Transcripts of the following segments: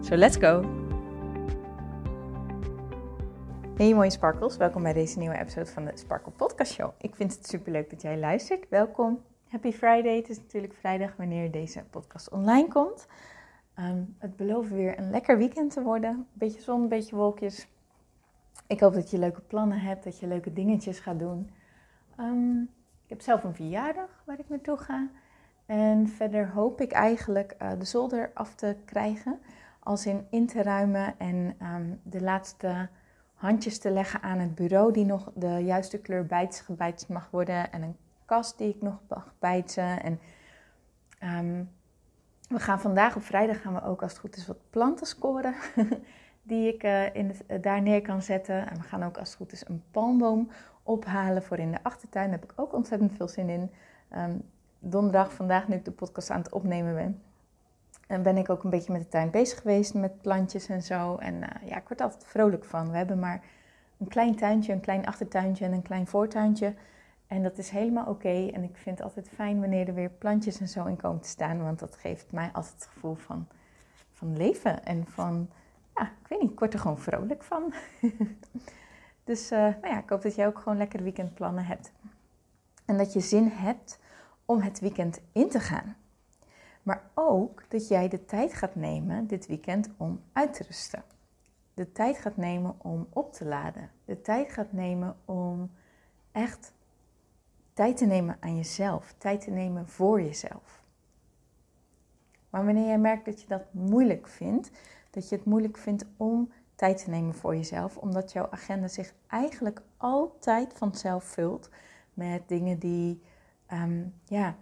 So let's go! Hey mooie sparkles, welkom bij deze nieuwe episode van de Sparkle Podcast Show. Ik vind het super leuk dat jij luistert. Welkom. Happy Friday. Het is natuurlijk vrijdag wanneer deze podcast online komt. Ehm, het belooft weer een lekker weekend te worden. Beetje zon, beetje wolkjes. Ik hoop dat je leuke plannen hebt, dat je leuke dingetjes gaat doen. Ehm, ik heb zelf een verjaardag waar ik naartoe ga. En verder hoop ik eigenlijk uh, de zolder af te krijgen als in in te ruimen en ehm, de laatste handjes te leggen aan het bureau die nog de juiste kleur bijtst mag worden en een kast die ik nog mag bijtsen. En ehm, we gaan vandaag op vrijdag gaan we ook als het goed is wat planten scoren die ik uh, daar neer kan zetten. En we gaan ook als het goed is een palmboom ophalen voor in de achtertuin. Daar heb ik ook ontzettend veel zin in. Um, donderdag, vandaag nu ik de podcast aan het opnemen ben, en ben ik ook een beetje met de tuin bezig geweest met plantjes en zo. En uh, ja, ik word altijd vrolijk van. We hebben maar een klein tuintje, een klein achtertuintje en een klein voortuintje. En dat is helemaal oké. En ik vind het altijd fijn wanneer er weer plantjes en zo in komen te staan. Want dat geeft mij altijd het gevoel van, van leven. En van, ja, ik weet niet, ik word er gewoon vrolijk van. dus uh, nou ja, ik hoop dat jij ook gewoon lekker weekendplannen hebt. En dat je zin hebt om het weekend in te gaan. Maar ook dat jij de tijd gaat nemen dit weekend om uit te rusten. De tijd gaat nemen om op te laden. De tijd gaat nemen om echt tijd te nemen aan jezelf. Tijd te nemen voor jezelf. Maar wanneer jij merkt dat je dat moeilijk vindt, dat je het moeilijk vindt om tijd te nemen voor jezelf, omdat jouw agenda zich eigenlijk altijd vanzelf vult met dingen die, um, ja,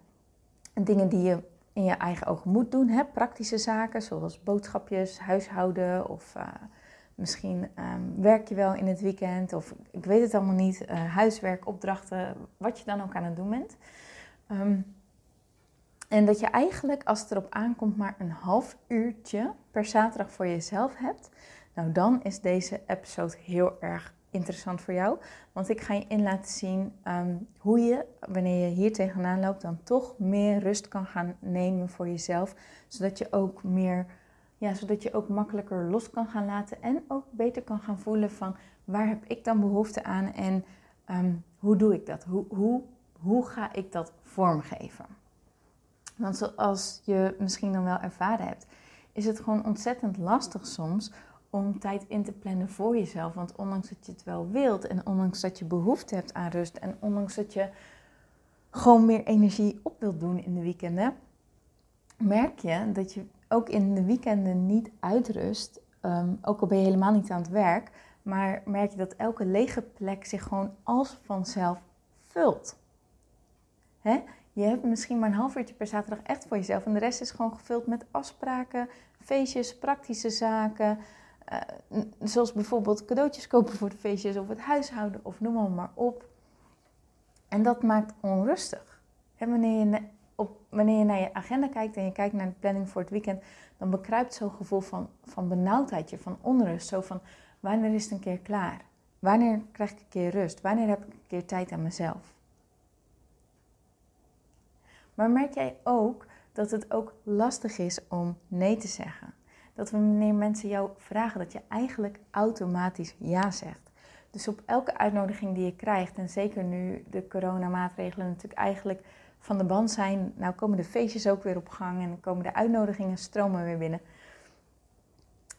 dingen die je in je eigen ogen moet doen. Hè? Praktische zaken zoals boodschapjes, huishouden of uh, misschien um, werk je wel in het weekend of ik weet het allemaal niet. Uh, huiswerk, opdrachten, wat je dan ook aan het doen bent. Um, en dat je eigenlijk als het erop aankomt maar een half uurtje per zaterdag voor jezelf hebt. Nou, dan is deze episode heel erg interessant voor jou. Want ik ga je in laten zien um, hoe je, wanneer je hier tegenaan loopt, dan toch meer rust kan gaan nemen voor jezelf. Zodat je ook meer, ja, zodat je ook makkelijker los kan gaan laten. En ook beter kan gaan voelen van waar heb ik dan behoefte aan en um, hoe doe ik dat? Hoe, hoe, hoe ga ik dat vormgeven? Want zoals je misschien dan wel ervaren hebt, is het gewoon ontzettend lastig soms om tijd in te plannen voor jezelf. Want ondanks dat je het wel wilt en ondanks dat je behoefte hebt aan rust en ondanks dat je gewoon meer energie op wilt doen in de weekenden, merk je dat je ook in de weekenden niet uitrust. Um, ook al ben je helemaal niet aan het werk, maar merk je dat elke lege plek zich gewoon als vanzelf vult. Hè? Je hebt misschien maar een half uurtje per zaterdag echt voor jezelf en de rest is gewoon gevuld met afspraken, feestjes, praktische zaken. Uh, zoals bijvoorbeeld cadeautjes kopen voor de feestjes of het huishouden of noem maar, op. En dat maakt onrustig. En wanneer je, op, wanneer je naar je agenda kijkt en je kijkt naar de planning voor het weekend, dan bekruipt zo'n gevoel van, van benauwdheid, van onrust. Zo van, wanneer is het een keer klaar? Wanneer krijg ik een keer rust? Wanneer heb ik een keer tijd aan mezelf? Maar merk jij ook dat het ook lastig is om nee te zeggen? Dat wanneer mensen jou vragen, dat je eigenlijk automatisch ja zegt. Dus op elke uitnodiging die je krijgt, en zeker nu de coronamaatregelen natuurlijk eigenlijk van de band zijn, nou komen de feestjes ook weer op gang en komen de uitnodigingen stromen weer binnen.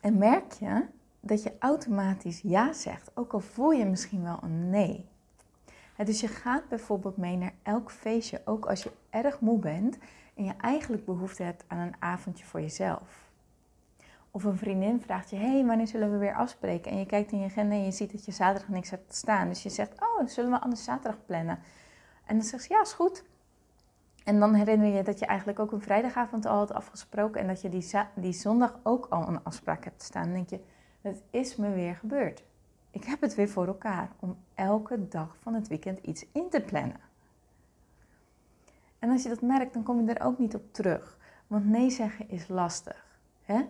En merk je dat je automatisch ja zegt, ook al voel je misschien wel een nee. Dus je gaat bijvoorbeeld mee naar elk feestje, ook als je erg moe bent en je eigenlijk behoefte hebt aan een avondje voor jezelf. Of een vriendin vraagt je, hey, wanneer zullen we weer afspreken? En je kijkt in je agenda en je ziet dat je zaterdag niks hebt staan. Dus je zegt, oh, zullen we anders zaterdag plannen? En dan zegt ze, ja, is goed. En dan herinner je dat je eigenlijk ook een vrijdagavond al had afgesproken en dat je die, die zondag ook al een afspraak hebt staan. Dan denk je, het is me weer gebeurd. Ik heb het weer voor elkaar om elke dag van het weekend iets in te plannen. En als je dat merkt, dan kom je er ook niet op terug. Want nee zeggen is lastig. Hè?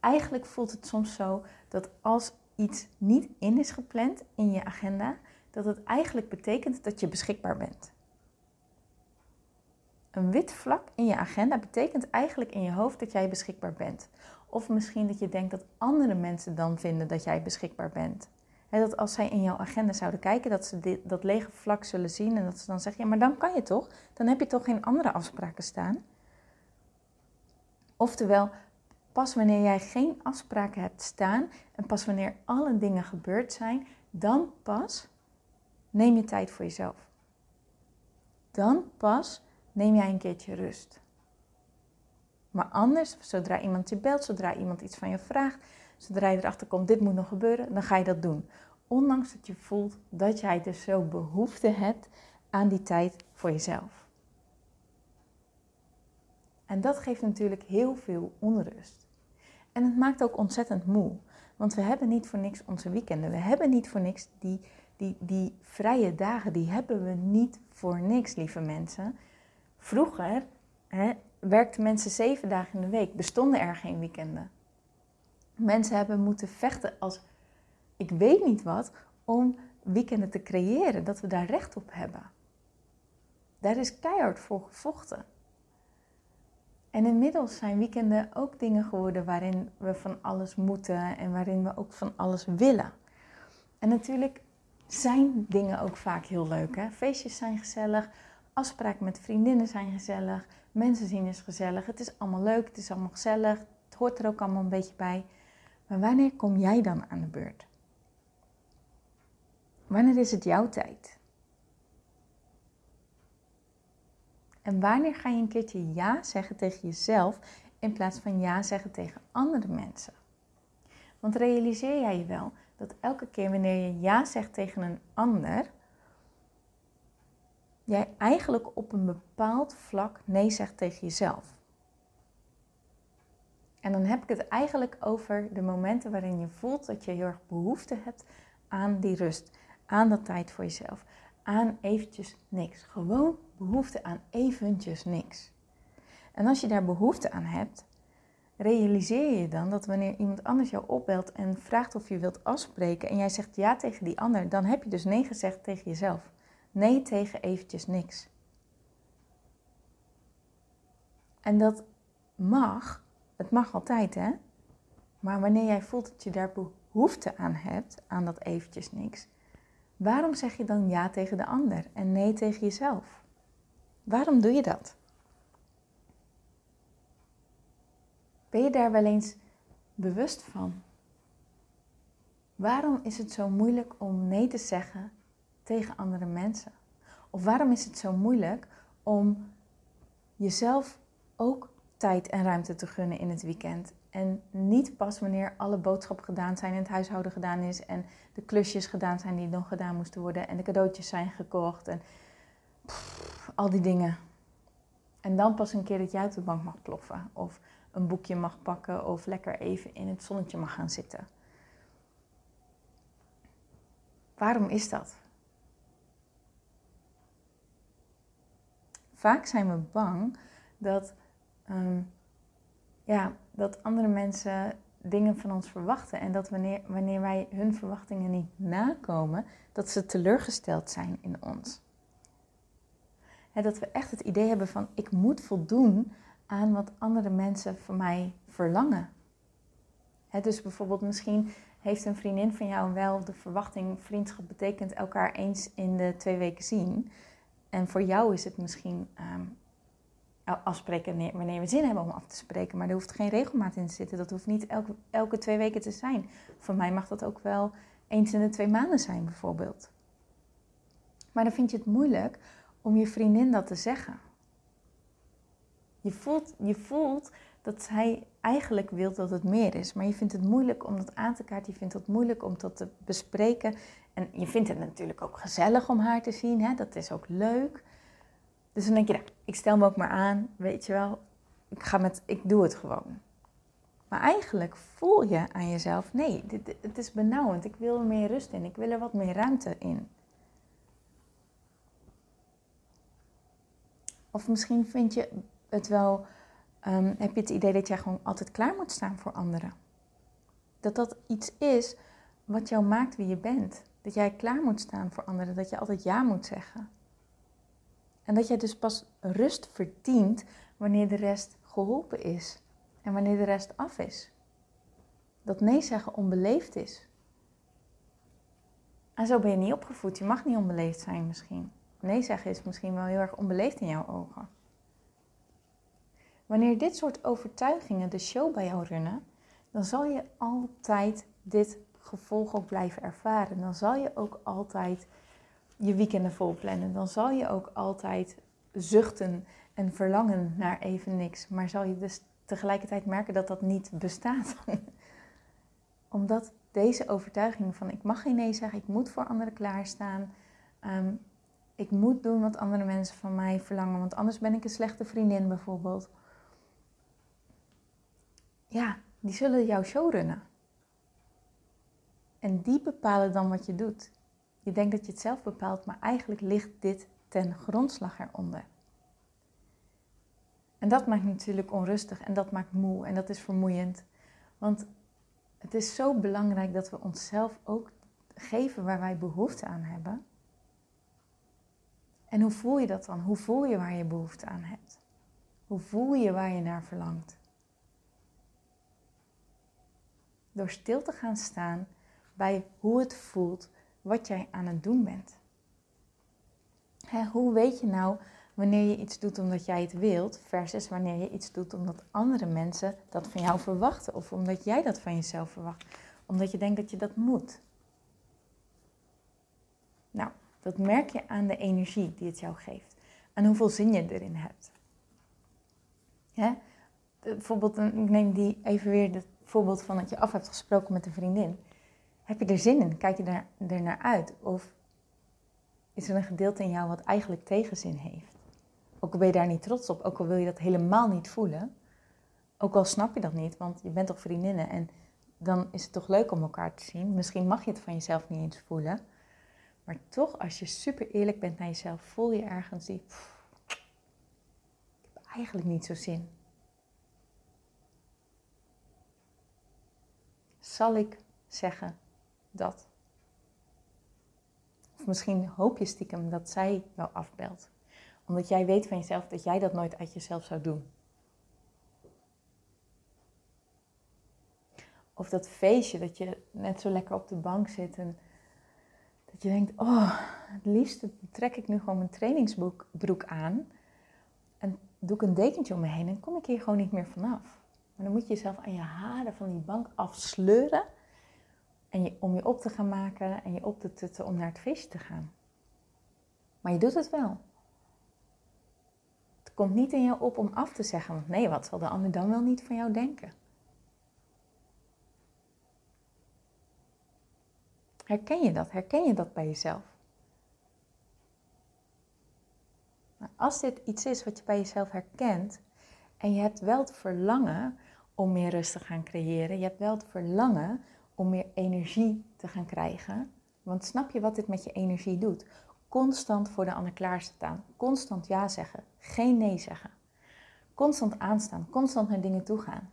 Eigenlijk voelt het soms zo dat als iets niet in is gepland in je agenda, dat het eigenlijk betekent dat je beschikbaar bent. Een wit vlak in je agenda betekent eigenlijk in je hoofd dat jij beschikbaar bent. Of misschien dat je denkt dat andere mensen dan vinden dat jij beschikbaar bent. dat als zij in jouw agenda zouden kijken, dat ze dit, dat lege vlak zullen zien en dat ze dan zeggen: Ja, maar dan kan je toch? Dan heb je toch geen andere afspraken staan? Oftewel, pas wanneer jij geen afspraken hebt staan en pas wanneer alle dingen gebeurd zijn, dan pas neem je tijd voor jezelf. Dan pas neem jij een keertje rust. Maar anders, zodra iemand je belt, zodra iemand iets van je vraagt, zodra je erachter komt, dit moet nog gebeuren, dan ga je dat doen. Ondanks dat je voelt dat jij dus zo behoefte hebt aan die tijd voor jezelf. En dat geeft natuurlijk heel veel onrust. En het maakt ook ontzettend moe. Want we hebben niet voor niks onze weekenden. We hebben niet voor niks die, die, die vrije dagen. Die hebben we niet voor niks, lieve mensen. Vroeger hè, werkten mensen zeven dagen in de week, bestonden er geen weekenden. Mensen hebben moeten vechten als ik weet niet wat om weekenden te creëren, dat we daar recht op hebben. Daar is keihard voor gevochten. En inmiddels zijn weekenden ook dingen geworden waarin we van alles moeten en waarin we ook van alles willen. En natuurlijk zijn dingen ook vaak heel leuk. Hè? Feestjes zijn gezellig, Afspraken met vriendinnen zijn gezellig. Mensen zien is gezellig. Het is allemaal leuk. Het is allemaal gezellig. Het hoort er ook allemaal een beetje bij. Maar wanneer kom jij dan aan de beurt? Wanneer is het jouw tijd? En wanneer ga je een keertje ja zeggen tegen jezelf in plaats van ja zeggen tegen andere mensen? Want realiseer jij je wel dat elke keer wanneer je ja zegt tegen een ander, jij eigenlijk op een bepaald vlak nee zegt tegen jezelf. En dan heb ik het eigenlijk over de momenten waarin je voelt dat je heel erg behoefte hebt aan die rust, aan dat tijd voor jezelf, aan eventjes niks. Gewoon behoefte aan eventjes niks. En als je daar behoefte aan hebt, realiseer je dan dat wanneer iemand anders jou opbelt en vraagt of je wilt afspreken en jij zegt ja tegen die ander, dan heb je dus nee gezegd tegen jezelf. Nee tegen eventjes niks. En dat mag, het mag altijd hè. Maar wanneer jij voelt dat je daar behoefte aan hebt, aan dat eventjes niks, waarom zeg je dan ja tegen de ander en nee tegen jezelf? Waarom doe je dat? Ben je daar wel eens bewust van? Waarom is het zo moeilijk om nee te zeggen tegen andere mensen? Of waarom is het zo moeilijk om jezelf ook tijd en ruimte te gunnen in het weekend? En niet pas wanneer alle boodschappen gedaan zijn en het huishouden gedaan is en de klusjes gedaan zijn die nog gedaan moesten worden en de cadeautjes zijn gekocht en al die dingen. En dan pas een keer dat jij uit de bank mag ploffen of een boekje mag pakken of lekker even in het zonnetje mag gaan zitten. Waarom is dat? Vaak zijn we bang dat, ehm, ja, dat andere mensen dingen van ons verwachten. En dat wanneer, wanneer wij hun verwachtingen niet nakomen, dat ze teleurgesteld zijn in ons. Dat we echt het idee hebben van ik moet voldoen aan wat andere mensen van mij verlangen. dus bijvoorbeeld misschien heeft een vriendin van jou wel de verwachting, vriendschap betekent elkaar eens in de twee weken zien. En voor jou is het misschien um, afspreken wanneer we zin hebben om af te spreken. Maar er hoeft geen regelmaat in te zitten. Dat hoeft niet elke, elke twee weken te zijn. Voor mij mag dat ook wel eens in de twee maanden zijn, bijvoorbeeld. Maar dan vind je het moeilijk om je vriendin dat te zeggen. Je voelt, je voelt dat zij eigenlijk wil dat het meer is. Maar je vindt het moeilijk om dat aan te kaarten. Je vindt het moeilijk om dat te bespreken. En je vindt het natuurlijk ook gezellig om haar te zien. Hè? Dat is ook leuk. Dus dan denk je, nou, ik stel me ook maar aan, weet je wel, ik, ga met, ik doe het gewoon. Maar eigenlijk voel je aan jezelf, nee, dit, het is benauwend, ik wil er meer rust in, ik wil er wat meer ruimte in. Of misschien vind je het wel, um, heb je het idee dat jij gewoon altijd klaar moet staan voor anderen. Dat dat iets is wat jou maakt wie je bent. Dat jij klaar moet staan voor anderen, dat je altijd ja moet zeggen. En dat jij dus pas rust verdient wanneer de rest geholpen is en wanneer de rest af is. Dat nee zeggen onbeleefd is. En zo ben je niet opgevoed. Je mag niet onbeleefd zijn misschien. Nee zeggen is misschien wel heel erg onbeleefd in jouw ogen. Wanneer dit soort overtuigingen de show bij jou runnen, dan zal je altijd dit gevolg ook blijven ervaren. Dan zal je ook altijd je weekenden vol plannen. Dan zal je ook altijd zuchten en verlangen naar even niks. Maar zal je dus tegelijkertijd merken dat dat niet bestaat. Omdat deze overtuiging van ik mag geen nee zeggen, ik moet voor anderen klaarstaan. Um, ik moet doen wat andere mensen van mij verlangen, want anders ben ik een slechte vriendin bijvoorbeeld. Ja, die zullen jouw show runnen. En die bepalen dan wat je doet. Je denkt dat je het zelf bepaalt, maar eigenlijk ligt dit ten grondslag eronder. En dat maakt natuurlijk onrustig en dat maakt moe en dat is vermoeiend. Want het is zo belangrijk dat we onszelf ook geven waar wij behoefte aan hebben. En hoe voel je dat dan? Hoe voel je waar je behoefte aan hebt? Hoe voel je waar je naar verlangt? Door stil te gaan staan bij hoe het voelt wat jij aan het doen bent. hoe weet je nou wanneer je iets doet omdat jij het wilt, versus wanneer je iets doet omdat andere mensen dat van jou verwachten of omdat jij dat van jezelf verwacht, omdat je denkt dat je dat moet? Dat merk je aan de energie die het jou geeft. En hoeveel zin je erin hebt. Bijvoorbeeld, ik neem die even weer het voorbeeld van dat je af hebt gesproken met een vriendin. Heb je er zin in? Kijk je er naar uit? Of is er een gedeelte in jou wat eigenlijk tegenzin heeft? Ook al ben je daar niet trots op, ook al wil je dat helemaal niet voelen. Ook al snap je dat niet, want je bent toch vriendinnen en dan is het toch leuk om elkaar te zien. Misschien mag je het van jezelf niet eens voelen. Maar toch, als je super eerlijk bent naar jezelf, voel je ergens die. ik heb eigenlijk niet zo zin. Zal ik zeggen dat? Of misschien hoop je stiekem dat zij wel afbelt. Omdat jij weet van jezelf dat jij dat nooit uit jezelf zou doen. Of dat feestje dat je net zo lekker op de bank zit en dat je denkt, oh, het liefste trek ik nu gewoon mijn trainingsbroek aan. En doe ik een dekentje om me heen en kom ik hier gewoon niet meer vanaf. Maar dan moet je jezelf aan je haren van die bank afsleuren. En je, om je op te gaan maken en je op te tutten om naar het feestje te gaan. Maar je doet het wel. Het komt niet in jou op om af te zeggen, want nee, wat zal de ander dan wel niet van jou denken? Herken je dat? Herken je dat bij jezelf? Nou, als dit iets is wat je bij jezelf herkent en je hebt wel het verlangen om meer rust te gaan creëren, je hebt wel het verlangen om meer energie te gaan krijgen, want snap je wat dit met je energie doet? Constant voor de ander klaarstaan, constant ja zeggen, geen nee zeggen, constant aanstaan, constant naar dingen toe gaan.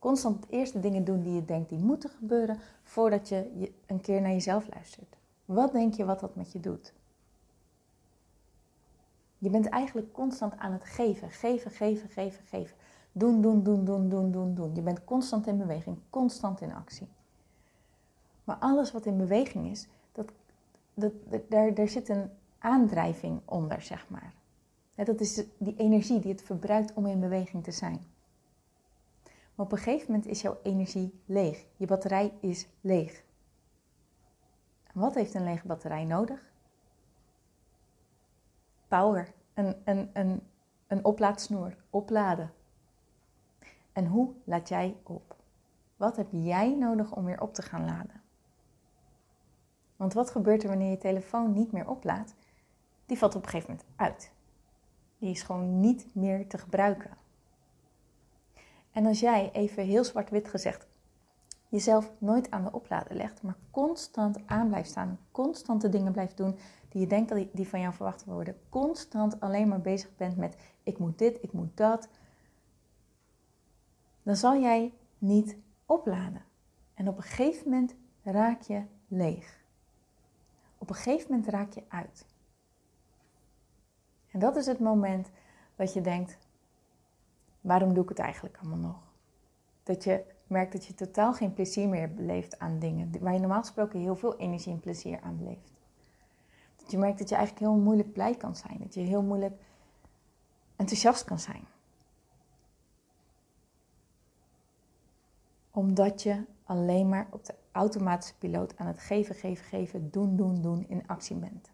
Constant de eerste dingen doen die je denkt die moeten gebeuren voordat je een keer naar jezelf luistert. Wat denk je wat dat met je doet? Je bent eigenlijk constant aan het geven, geven, geven, geven, geven. Doen, doen, doen, doen, doen, doen, doen. Je bent constant in beweging, constant in actie. Maar alles wat in beweging is, dat, dat, daar, daar zit een aandrijving onder, zeg maar. Dat is die energie die het verbruikt om in beweging te zijn. Op een gegeven moment is jouw energie leeg. Je batterij is leeg. Wat heeft een lege batterij nodig? Power. Een, een, een, een oplaadsnoer. Opladen. En hoe laat jij op? Wat heb jij nodig om weer op te gaan laden? Want wat gebeurt er wanneer je telefoon niet meer oplaadt? Die valt op een gegeven moment uit. Die is gewoon niet meer te gebruiken. En als jij, even heel zwart-wit gezegd, jezelf nooit aan de oplader legt, maar constant aan blijft staan, constant de dingen blijft doen die je denkt dat die van jou verwacht worden, constant alleen maar bezig bent met ik moet dit, ik moet dat, dan zal jij niet opladen. En op een gegeven moment raak je leeg. Op een gegeven moment raak je uit. En dat is het moment dat je denkt: waarom doe ik het eigenlijk allemaal nog? Dat je merkt dat je totaal geen plezier meer beleeft aan dingen waar je normaal gesproken heel veel energie en plezier aan beleeft. Dat je merkt dat je eigenlijk heel moeilijk blij kan zijn, dat je heel moeilijk enthousiast kan zijn. Omdat je alleen maar op de automatische piloot aan het geven, geven, geven, doen, doen, doen in actie bent.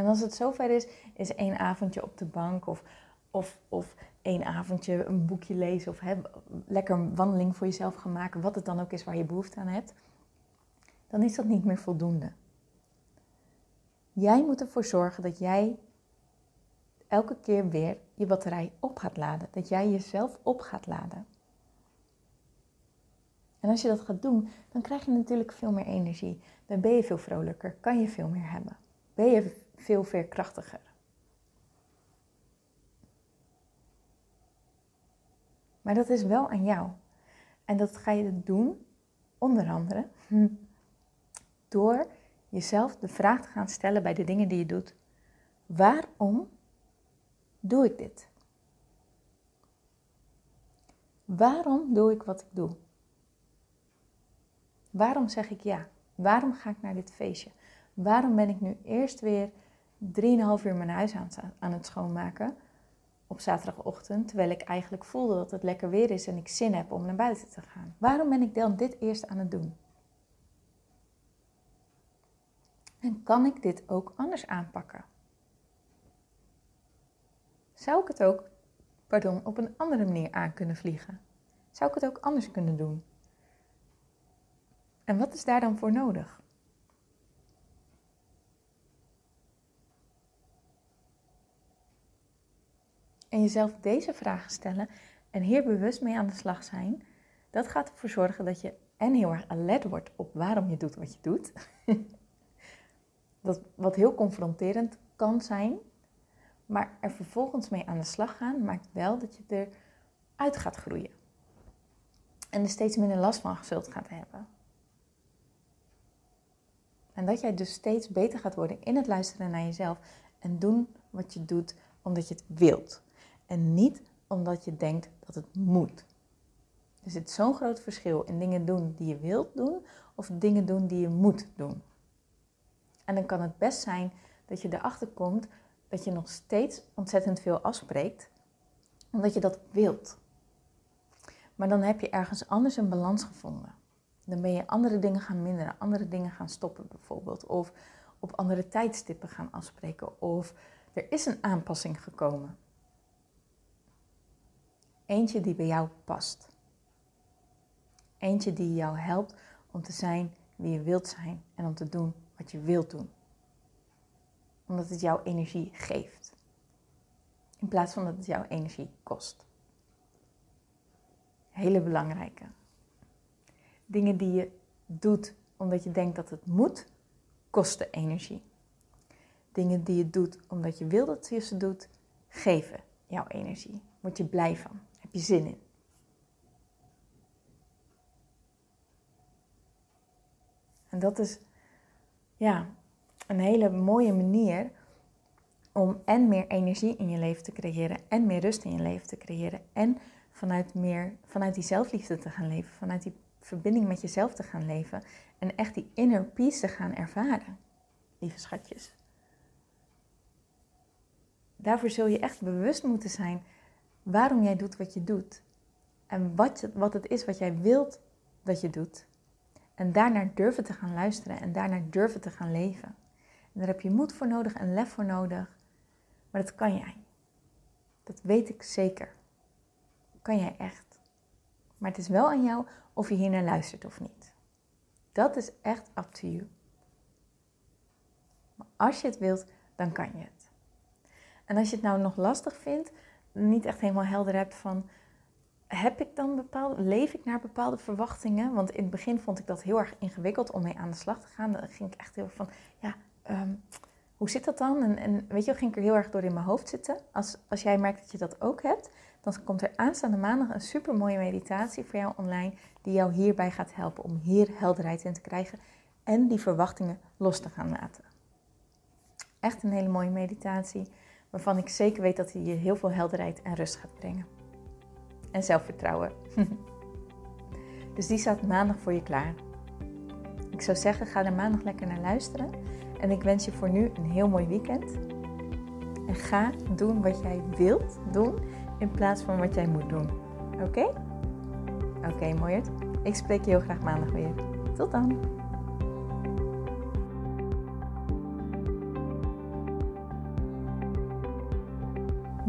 En als het zover is, is één avondje op de bank of, of, of één avondje een boekje lezen of hè, lekker een wandeling voor jezelf gaan maken, wat het dan ook is waar je behoefte aan hebt, dan is dat niet meer voldoende. Jij moet ervoor zorgen dat jij elke keer weer je batterij op gaat laden. Dat jij jezelf op gaat laden. En als je dat gaat doen, dan krijg je natuurlijk veel meer energie. Dan ben je veel vrolijker, kan je veel meer hebben. Ben je veel veerkrachtiger. Maar dat is wel aan jou. En dat ga je doen, onder andere, door jezelf de vraag te gaan stellen bij de dingen die je doet. Waarom doe ik dit? Waarom doe ik wat ik doe? Waarom zeg ik ja? Waarom ga ik naar dit feestje? Waarom ben ik nu eerst weer 3,5 uur mijn huis aan, het schoonmaken op zaterdagochtend, terwijl ik eigenlijk voelde dat het lekker weer is en ik zin heb om naar buiten te gaan? Waarom ben ik dan dit eerst aan het doen? En kan ik dit ook anders aanpakken? Zou ik het ook, pardon, op een andere manier aan kunnen vliegen? Zou ik het ook anders kunnen doen? En wat is daar dan voor nodig? En jezelf deze vragen stellen en hier bewust mee aan de slag zijn, dat gaat ervoor zorgen dat je en heel erg alert wordt op waarom je doet wat je doet. dat, wat heel confronterend kan zijn, maar er vervolgens mee aan de slag gaan maakt wel dat je eruit gaat groeien. En er steeds minder last van zult gaan hebben. En dat jij dus steeds beter gaat worden in het luisteren naar jezelf en doen wat je doet omdat je het wilt. En niet omdat je denkt dat het moet. Er zit zo'n groot verschil in dingen doen die je wilt doen of dingen doen die je moet doen. En dan kan het best zijn dat je erachter komt dat je nog steeds ontzettend veel afspreekt, omdat je dat wilt. Maar dan heb je ergens anders een balans gevonden. Dan ben je andere dingen gaan minderen, andere dingen gaan stoppen bijvoorbeeld. Of op andere tijdstippen gaan afspreken. Of er is een aanpassing gekomen. Eentje die bij jou past. Eentje die jou helpt om te zijn wie je wilt zijn en om te doen wat je wilt doen omdat het jouw energie geeft. In plaats van dat het jouw energie kost. Hele belangrijke. Dingen die je doet omdat je denkt dat het moet, kosten energie. Dingen die je doet omdat je wil dat je ze doet, geven jouw energie. Word je blij van. Je zin in. En dat is, ja, een hele mooie manier om en meer energie in je leven te creëren en meer rust in je leven te creëren en vanuit, meer, vanuit die zelfliefde te gaan leven, vanuit die verbinding met jezelf te gaan leven en echt die inner peace te gaan ervaren, lieve schatjes. Daarvoor zul je echt bewust moeten zijn waarom jij doet wat je doet en wat, wat het is wat jij wilt dat je doet. En daarnaar durven te gaan luisteren en daarnaar durven te gaan leven. En daar heb je moed voor nodig en lef voor nodig. Maar dat kan jij. Dat weet ik zeker. kan jij echt. Maar het is wel aan jou of je hier naar luistert of niet. Dat is echt up to you. als je het wilt, dan kan je het. En als je het nou nog lastig vindt, niet echt helemaal helder hebt van heb ik dan bepaalde, leef ik naar bepaalde verwachtingen? Want in het begin vond ik dat heel erg ingewikkeld om mee aan de slag te gaan. Dan ging ik echt heel erg van, ja, ehm, hoe zit dat dan? En, en weet je, ging ik er heel erg door in mijn hoofd zitten. Als, als jij merkt dat je dat ook hebt, dan komt er aanstaande maandag een super mooie meditatie voor jou online, die jou hierbij gaat helpen om hier helderheid in te krijgen en die verwachtingen los te gaan laten. Echt een hele mooie meditatie, waarvan ik zeker weet dat hij je heel veel helderheid en rust gaat brengen en zelfvertrouwen. dus die staat maandag voor je klaar. Ik zou zeggen, ga er maandag lekker naar luisteren. En ik wens je voor nu een heel mooi weekend. En ga doen wat jij wilt doen in plaats van wat jij moet doen. Oké? Oké, okay. Ik spreek je heel graag maandag weer. Tot dan.